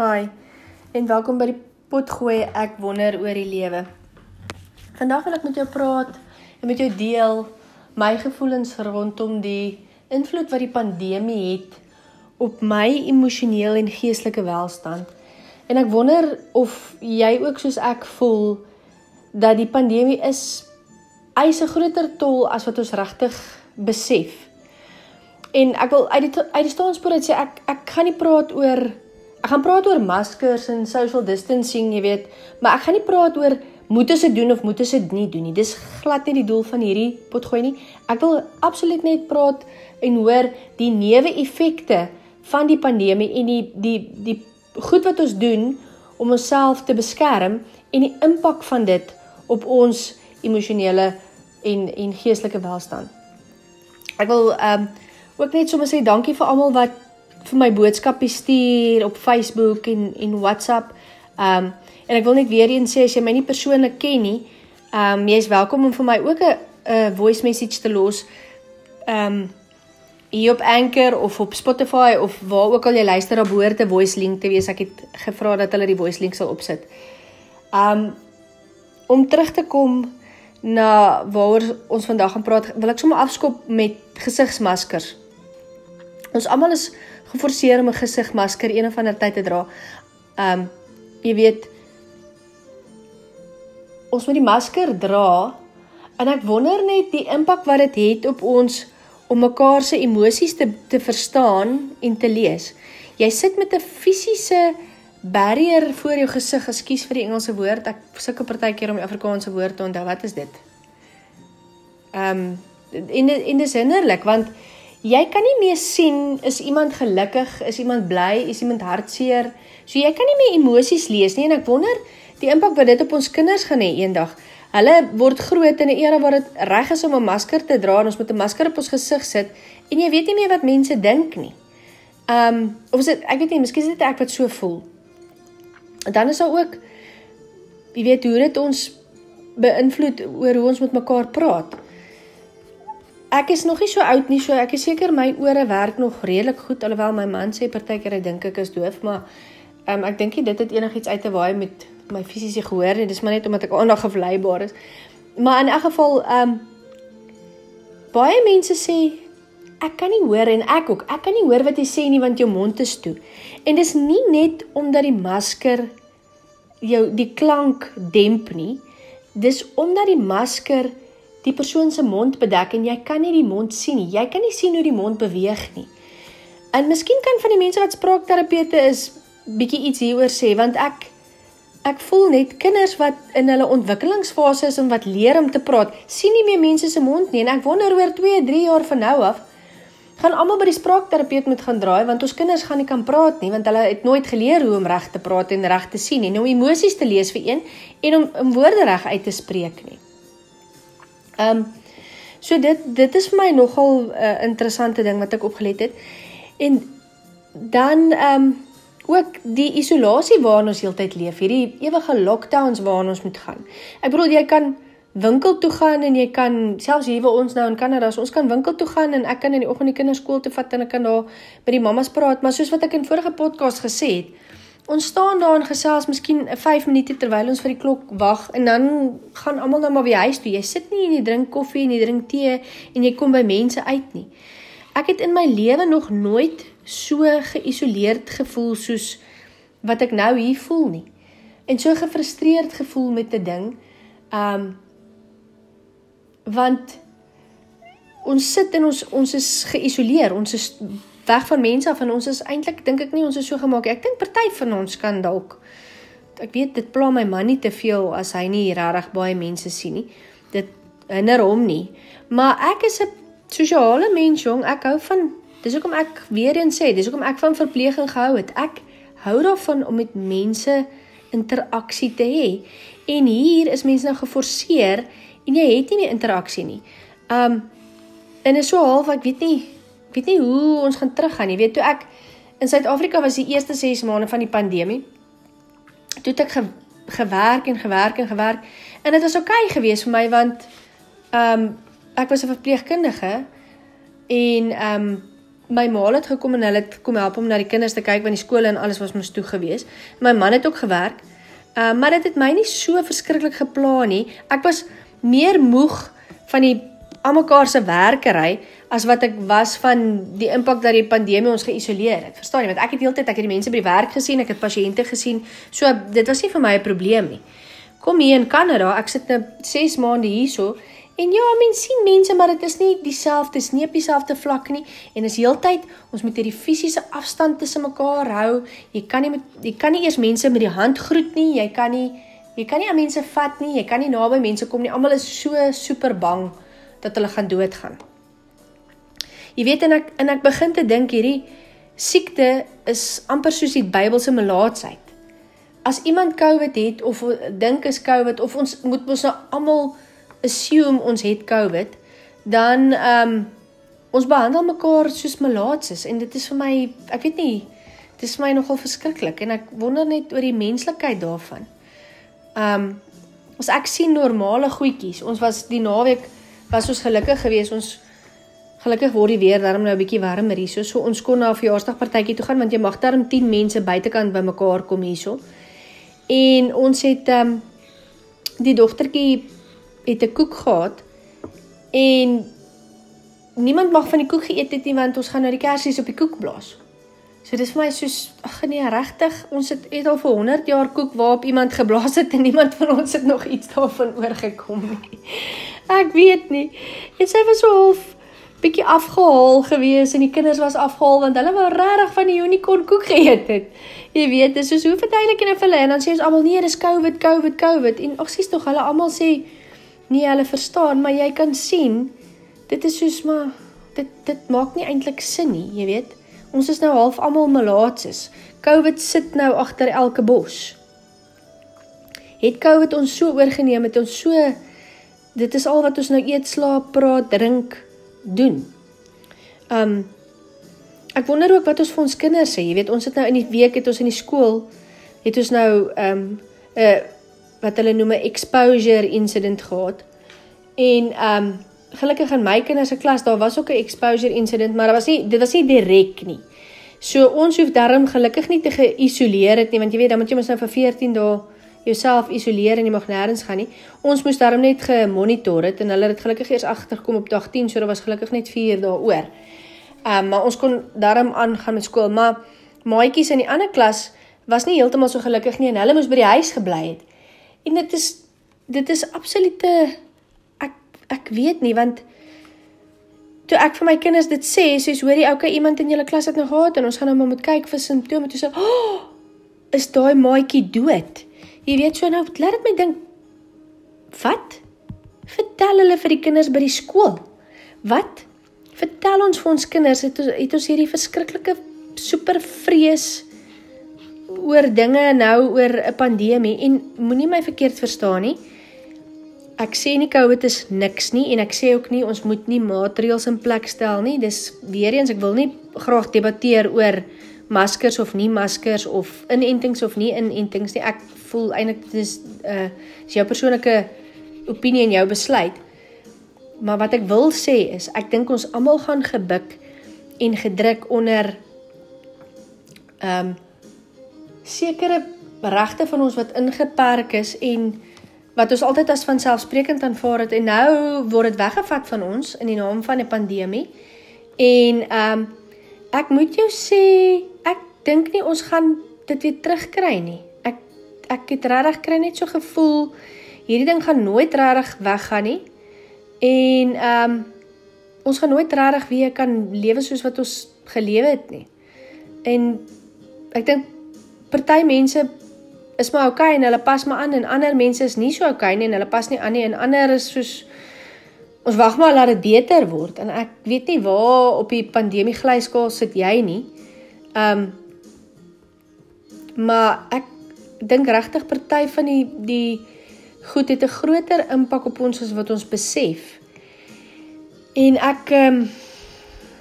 Hi. En welkom by die potgooi ek wonder oor die lewe. Vandag wil ek met jou praat en met jou deel my gevoelens rondom die invloed wat die pandemie het op my emosioneel en geestelike welstand. En ek wonder of jy ook soos ek voel dat die pandemie is eis 'n groter tol as wat ons regtig besef. En ek wil uit die uit die staanspoor uit sê ek ek gaan nie praat oor ek gaan praat oor maskers en social distancing, jy weet, maar ek gaan nie praat oor moet ons dit doen of moet ons dit nie doen nie. Dis glad nie die doel van hierdie potgooi nie. Ek wil absoluut net praat en hoor die neeweffekte van die pandemie en die die die goed wat ons doen om onsself te beskerm en die impak van dit op ons emosionele en en geestelike welstand. Ek wil ehm um, ook net sommer sê dankie vir almal wat vir my boodskappe stuur op Facebook en en WhatsApp. Um, en ek wil net weer eens sê as jy my nie persoonlik ken nie, um, jy is welkom om vir my ook 'n 'n voice message te los. Um, hier op Anchor of op Spotify of waar ook al jy luister, daar behoort 'n voice link te wees. Ek het gevra dat hulle die voice link sal opsit. Um om terug te kom na waaroor ons vandag gaan praat, wil ek sommer afskop met gesigsmaskers. Ons almal is geforseer om 'n gesigmasker een of ander tyd te dra. Um jy weet ons moet die masker dra en ek wonder net die impak wat dit het, het op ons om mekaar se emosies te te verstaan en te lees. Jy sit met 'n fisiese barrier voor jou gesig. Ekskuus vir die Engelse woord. Ek sukkel partykeer om die Afrikaanse woord te onthou. Wat is dit? Ehm um, in in dis innerlik want jy kan nie meer sien is iemand gelukkig, is iemand bly, is iemand hartseer. So jy kan nie meer emosies lees nie en ek wonder die impak wat dit op ons kinders gaan hê eendag. Hulle word groot in 'n era waar dit reg is om 'n masker te dra en ons moet 'n masker op ons gesig sit en jy weet nie meer wat mense dink nie. Um of is dit ek weet nie, miskien is dit ek wat so voel. En dan is daar ook jy weet hoe dit ons beïnvloed oor hoe ons met mekaar praat. Ek is nog nie so oud nie, so ek is seker my ore werk nog redelik goed alhoewel my man sê partykeer hy dink ek is doof, maar um ek dink dit het enigiets uit te waai met my fisiese gehoor nie. Dis maar net omdat ek aandag gevleibaar is. Maar in elk geval, ehm um, baie mense sê ek kan nie hoor en ek ook. Ek kan nie hoor wat jy sê nie want jou mond is toe. En dis nie net omdat die masker jou die klank demp nie. Dis omdat die masker die persoon se mond bedek en jy kan nie die mond sien nie. Jy kan nie sien hoe die mond beweeg nie. En miskien kan van die mense wat spraakterapeute is bietjie iets hieroor sê want ek Ek voel net kinders wat in hulle ontwikkelingsfase is en wat leer om te praat, sien nie meer mense se mond nie en ek wonder oor 2, 3 jaar van nou af gaan almal by die spraakterapeut moet gaan draai want ons kinders gaan nie kan praat nie want hulle het nooit geleer hoe om reg te praat en reg te sien en om emosies te lees vir een en om om woorde reg uit te spreek nie. Ehm um, so dit dit is vir my nogal 'n uh, interessante ding wat ek opgelet het. En dan ehm um, ook die isolasie waarin ons heeltyd leef, hierdie ewige lockdowns waarin ons moet gaan. Ek bedoel jy kan winkel toe gaan en jy kan selfs hier waar ons nou in Kanada, so ons kan winkel toe gaan en ek kan in die oggend die kinders skool toe vat en ek kan daar by die mammas praat, maar soos wat ek in vorige podcast gesê het, ons staan daar en gesels miskien 5 minute terwyl ons vir die klok wag en dan gaan almal nou maar by huis toe. Jy sit nie en jy drink koffie en jy drink tee en jy kom by mense uit nie. Ek het in my lewe nog nooit so geïsoleerd gevoel soos wat ek nou hier voel nie. En so gefrustreerd gevoel met 'n ding. Um want ons sit en ons ons is geïsoleer. Ons is weg van mense af en ons is eintlik dink ek nie ons is so gemaak nie. Ek dink party van ons kan dalk ek weet dit pla my man nie te veel as hy nie regtig baie mense sien nie. Dit hinder hom nie. Maar ek is 'n sosiale mens jong. Ek hou van Dis hoekom ek weer eens sê, dis hoekom ek van verpleging gehou het. Ek hou daarvan om met mense interaksie te hê. En hier is mense nou geforseer en jy het nie meer interaksie nie. Um en is so half ek weet nie, weet nie hoe ons gaan teruggaan nie. Weet toe ek in Suid-Afrika was die eerste 6 maande van die pandemie. Toe het ek ge, gewerk en gewerk en gewerk en dit was oukei okay geweest vir my want um ek was 'n verpleegkundige en um my ma het gekom en hulle het kom help om na die kinders te kyk want die skole en alles was mos toe gewees. My man het ook gewerk. Uh, maar dit het my nie so verskriklik gepla nie. Ek was meer moeg van die almekaar se werkery as wat ek was van die impak dat die pandemie ons geïsoleer het. Verstaan jy? Want ek het heeltyd ek het die mense by die werk gesien, ek het pasiënte gesien. So dit was nie vir my 'n probleem nie. Kom hier in Kanada, ek sit nou 6 maande hierso en ja, mense sien mense, maar dit is nie dieselfde, dis nie op dieselfde vlak nie en is heeltyd ons moet hierdie fisiese afstand tussen mekaar hou. Jy kan nie met jy kan nie eers mense met die hand groet nie. Jy kan nie jy kan nie aan mense vat nie. Jy kan nie naby mense kom nie. Almal is so super bang dat hulle gaan doodgaan. Jy weet en ek en ek begin te dink hierdie siekte is amper soos die Bybelse melaatsheid. As iemand COVID het of dink is COVID of ons moet ons nou almal assume ons het COVID, dan ehm um, ons behandel mekaar soos melaatses en dit is vir my ek weet nie dit is vir my nogal verskriklik en ek wonder net oor die menslikheid daarvan. Ehm um, as ek sien normale goedjies, ons was die naweek was ons gelukkig geweest. Ons gelukkig word die weer darm nou 'n bietjie warmer hierso. So ons kon na 'n verjaarsdagpartytjie toe gaan want jy mag darm 10 mense buitekant bymekaar kom hierso. En ons het ehm um, die dogtertjie het 'n koek gehad en niemand mag van die koek geëet het nie want ons gaan nou die kersies op die koek blaas. So dis vir my soos ag nee regtig ons het, het al vir 100 jaar koek waarop iemand geblaas het en niemand van ons het nog iets daarvan oorgekom nie. Ek weet nie. En sy was so half bietjie afgehaal gewees en die kinders was afgehaal want hulle wou regtig van die unicorn koek geëet het. Jy weet, dis soos hoe verduidelik jy nou vir hulle en dan sê ons almal nee, dis COVID, COVID, COVID en ag sies tog hulle almal sê nee, hulle verstaan, maar jy kan sien dit is soos maar dit dit maak nie eintlik sin nie, jy weet. Ons is nou half almal malaatses. COVID sit nou agter elke bos. Het COVID ons so oorgeneem het ons so dit is al wat ons nou eet, slaap, praat, drink, doen. Um ek wonder ook wat ons vir ons kinders sê. Jy weet, ons het nou in die week het ons in die skool het ons nou um 'n uh, wat hulle noem 'n exposure incident gehad. En um gelukkig in my kinders se klas daar was ook 'n exposure incident, maar dit was nie dit was nie direk nie. So ons hoef darm gelukkig nie te geïsoleer het nie, want jy weet dan moet jy mos nou vir 14 dae jouself isoleer en jy mag nêrens gaan nie. Ons moes darm net gemonitor het en hulle het gelukkig eers agterkom op dag 10, so daar was gelukkig net 4 dae oor. Ehm um, maar ons kon darm aangaan met skool, maar maatjies in die ander klas was nie heeltemal so gelukkig nie en hulle moes by die huis gebly het. En dit is dit is absolute ek weet nie want toe ek vir my kinders dit sê, sê hoor jy ouke iemand in julle klas het nou gehad en ons gaan nou maar moet kyk vir simptome toe sê, "Oh, is daai maatjie dood?" Jy weet so nou, laat dit my dink wat? Vertel hulle vir die kinders by die skool. Wat? Vertel ons vir ons kinders het ons het ons hierdie verskriklike super vrees oor dinge nou oor 'n pandemie en moenie my verkeerd verstaan nie ek sê nie COVID is niks nie en ek sê ook nie ons moet nie maatreëls in plek stel nie. Dis weer eens ek wil nie graag debatteer oor maskers of nie maskers of inentings of nie inentings nie. Ek voel eintlik dis uh is jou persoonlike opinie en jou besluit. Maar wat ek wil sê is ek dink ons almal gaan gebuk en gedruk onder ehm um, sekere regte van ons wat ingeperk is en wat ons altyd as vanselfsprekend aanvaar het en nou word dit weggevat van ons in die naam van 'n pandemie. En ehm um, ek moet jou sê, ek dink nie ons gaan dit weer terugkry nie. Ek het regtig kry net so gevoel hierdie ding gaan nooit regtig weggaan nie. En ehm um, ons gaan nooit regtig weer kan lewe soos wat ons gelewe het nie. En ek dink party mense is maar okay, en hulle pas maar aan en ander mense is nie so okay nie en hulle pas nie aan nie en ander is soos ons wag maar laat dit beter word en ek weet nie waar op die pandemie glyskaal sit jy nie. Um maar ek dink regtig party van die die goed het 'n groter impak op ons as wat ons besef. En ek um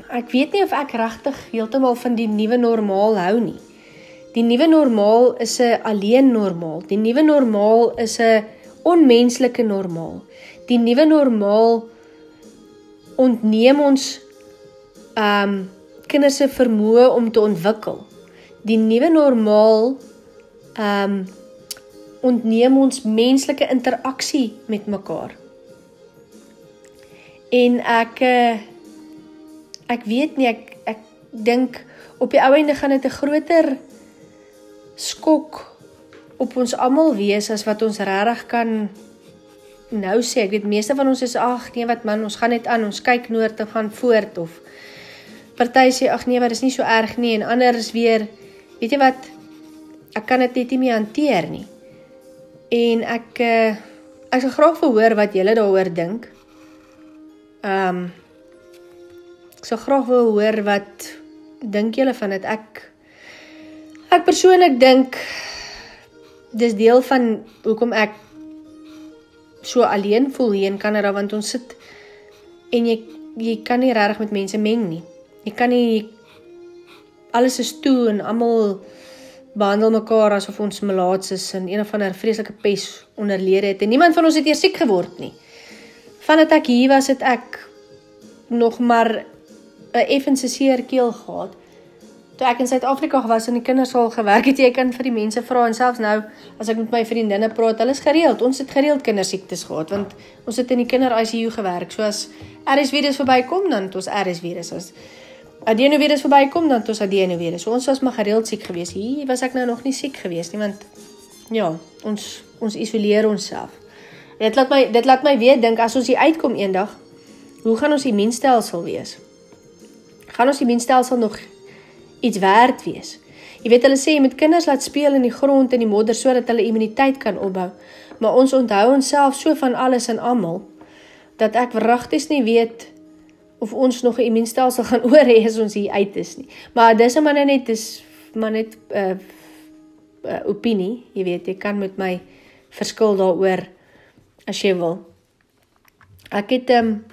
ek weet nie of ek regtig heeltemal van die nuwe normaal hou nie. Die nuwe normaal is 'n alleen normaal. Die nuwe normaal is 'n onmenslike normaal. Die nuwe normaal ontneem ons um kinders se vermoë om te ontwikkel. Die nuwe normaal ehm um, ontneem ons menslike interaksie met mekaar. En ek eh, ek weet nie ek ek dink op die ou einde gaan dit 'n groter skok op ons almal wees as wat ons regtig kan nou sê. Ek weet meeste van ons is ag nee wat man, ons gaan net aan, ons kyk noord en gaan voort of party sê ag nee, maar dis nie so erg nie en ander is weer weet jy wat ek kan dit net nie meer hanteer nie. En ek uh, ek sou graag verhoor wat julle daaroor dink. Ehm um, ek sou graag wil hoor wat dink julle van dit? Ek ek persoonlik dink dis deel van hoekom ek so alleen voel hier in Kanada want ons sit en jy jy kan nie regtig met mense meng nie. Jy kan nie alles is toe en almal behandel mekaar asof ons melaats is en een of ander vreeslike pes onderlede het en niemand van ons het eers siek geword nie. Vandat ek hier was het ek nog maar 'n effense seer keel gehad. Toe ek in Suid-Afrika was en die kinders al gewerk het, jy kan vir die mense vra en selfs nou as ek met my vriendinne praat, hulle is gereeld. Ons het gereeld kindersiektes gehad want ons het in die kinder ICU gewerk. So as RS virus verbykom dan het ons RS virus. As adenovirus verbykom dan het ons adenovirus. So ons was maar gereeld siek geweest. Hier was ek nou nog nie siek geweest nie want ja, ons ons isoleer onsself. Dit laat my dit laat my weet dink as ons hier uitkom eendag, hoe gaan ons immuunstelsel wees? Gaan ons immuunstelsel nog iets werd wees? Jy weet hulle sê jy moet kinders laat speel in die grond en die modder sodat hulle immuniteit kan opbou. Maar ons onthou onsself so van alles en almal dat ek wragtig nie weet of ons nog 'n immuunstelsel gaan oor hê as ons hier uit is nie. Maar dis maar net dis maar net 'n uh, uh, opinie, jy weet, jy kan met my verskil daaroor as jy wil. Ek het um,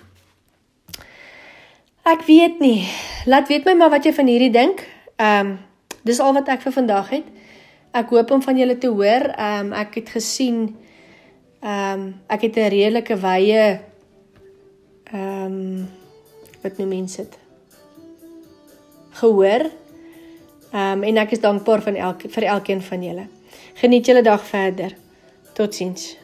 ek weet nie. Laat weet my maar wat jy van hierdie dink. Ehm um, dis al wat ek vir vandag het. Ek hoop om van julle te hoor. Ehm um, ek het gesien ehm um, ek het 'n redelike wye ehm um, wat noem mense dit? Gehoor. Ehm um, en ek is dankbaar van elke vir elkeen van julle. Geniet julle dag verder. Totsiens.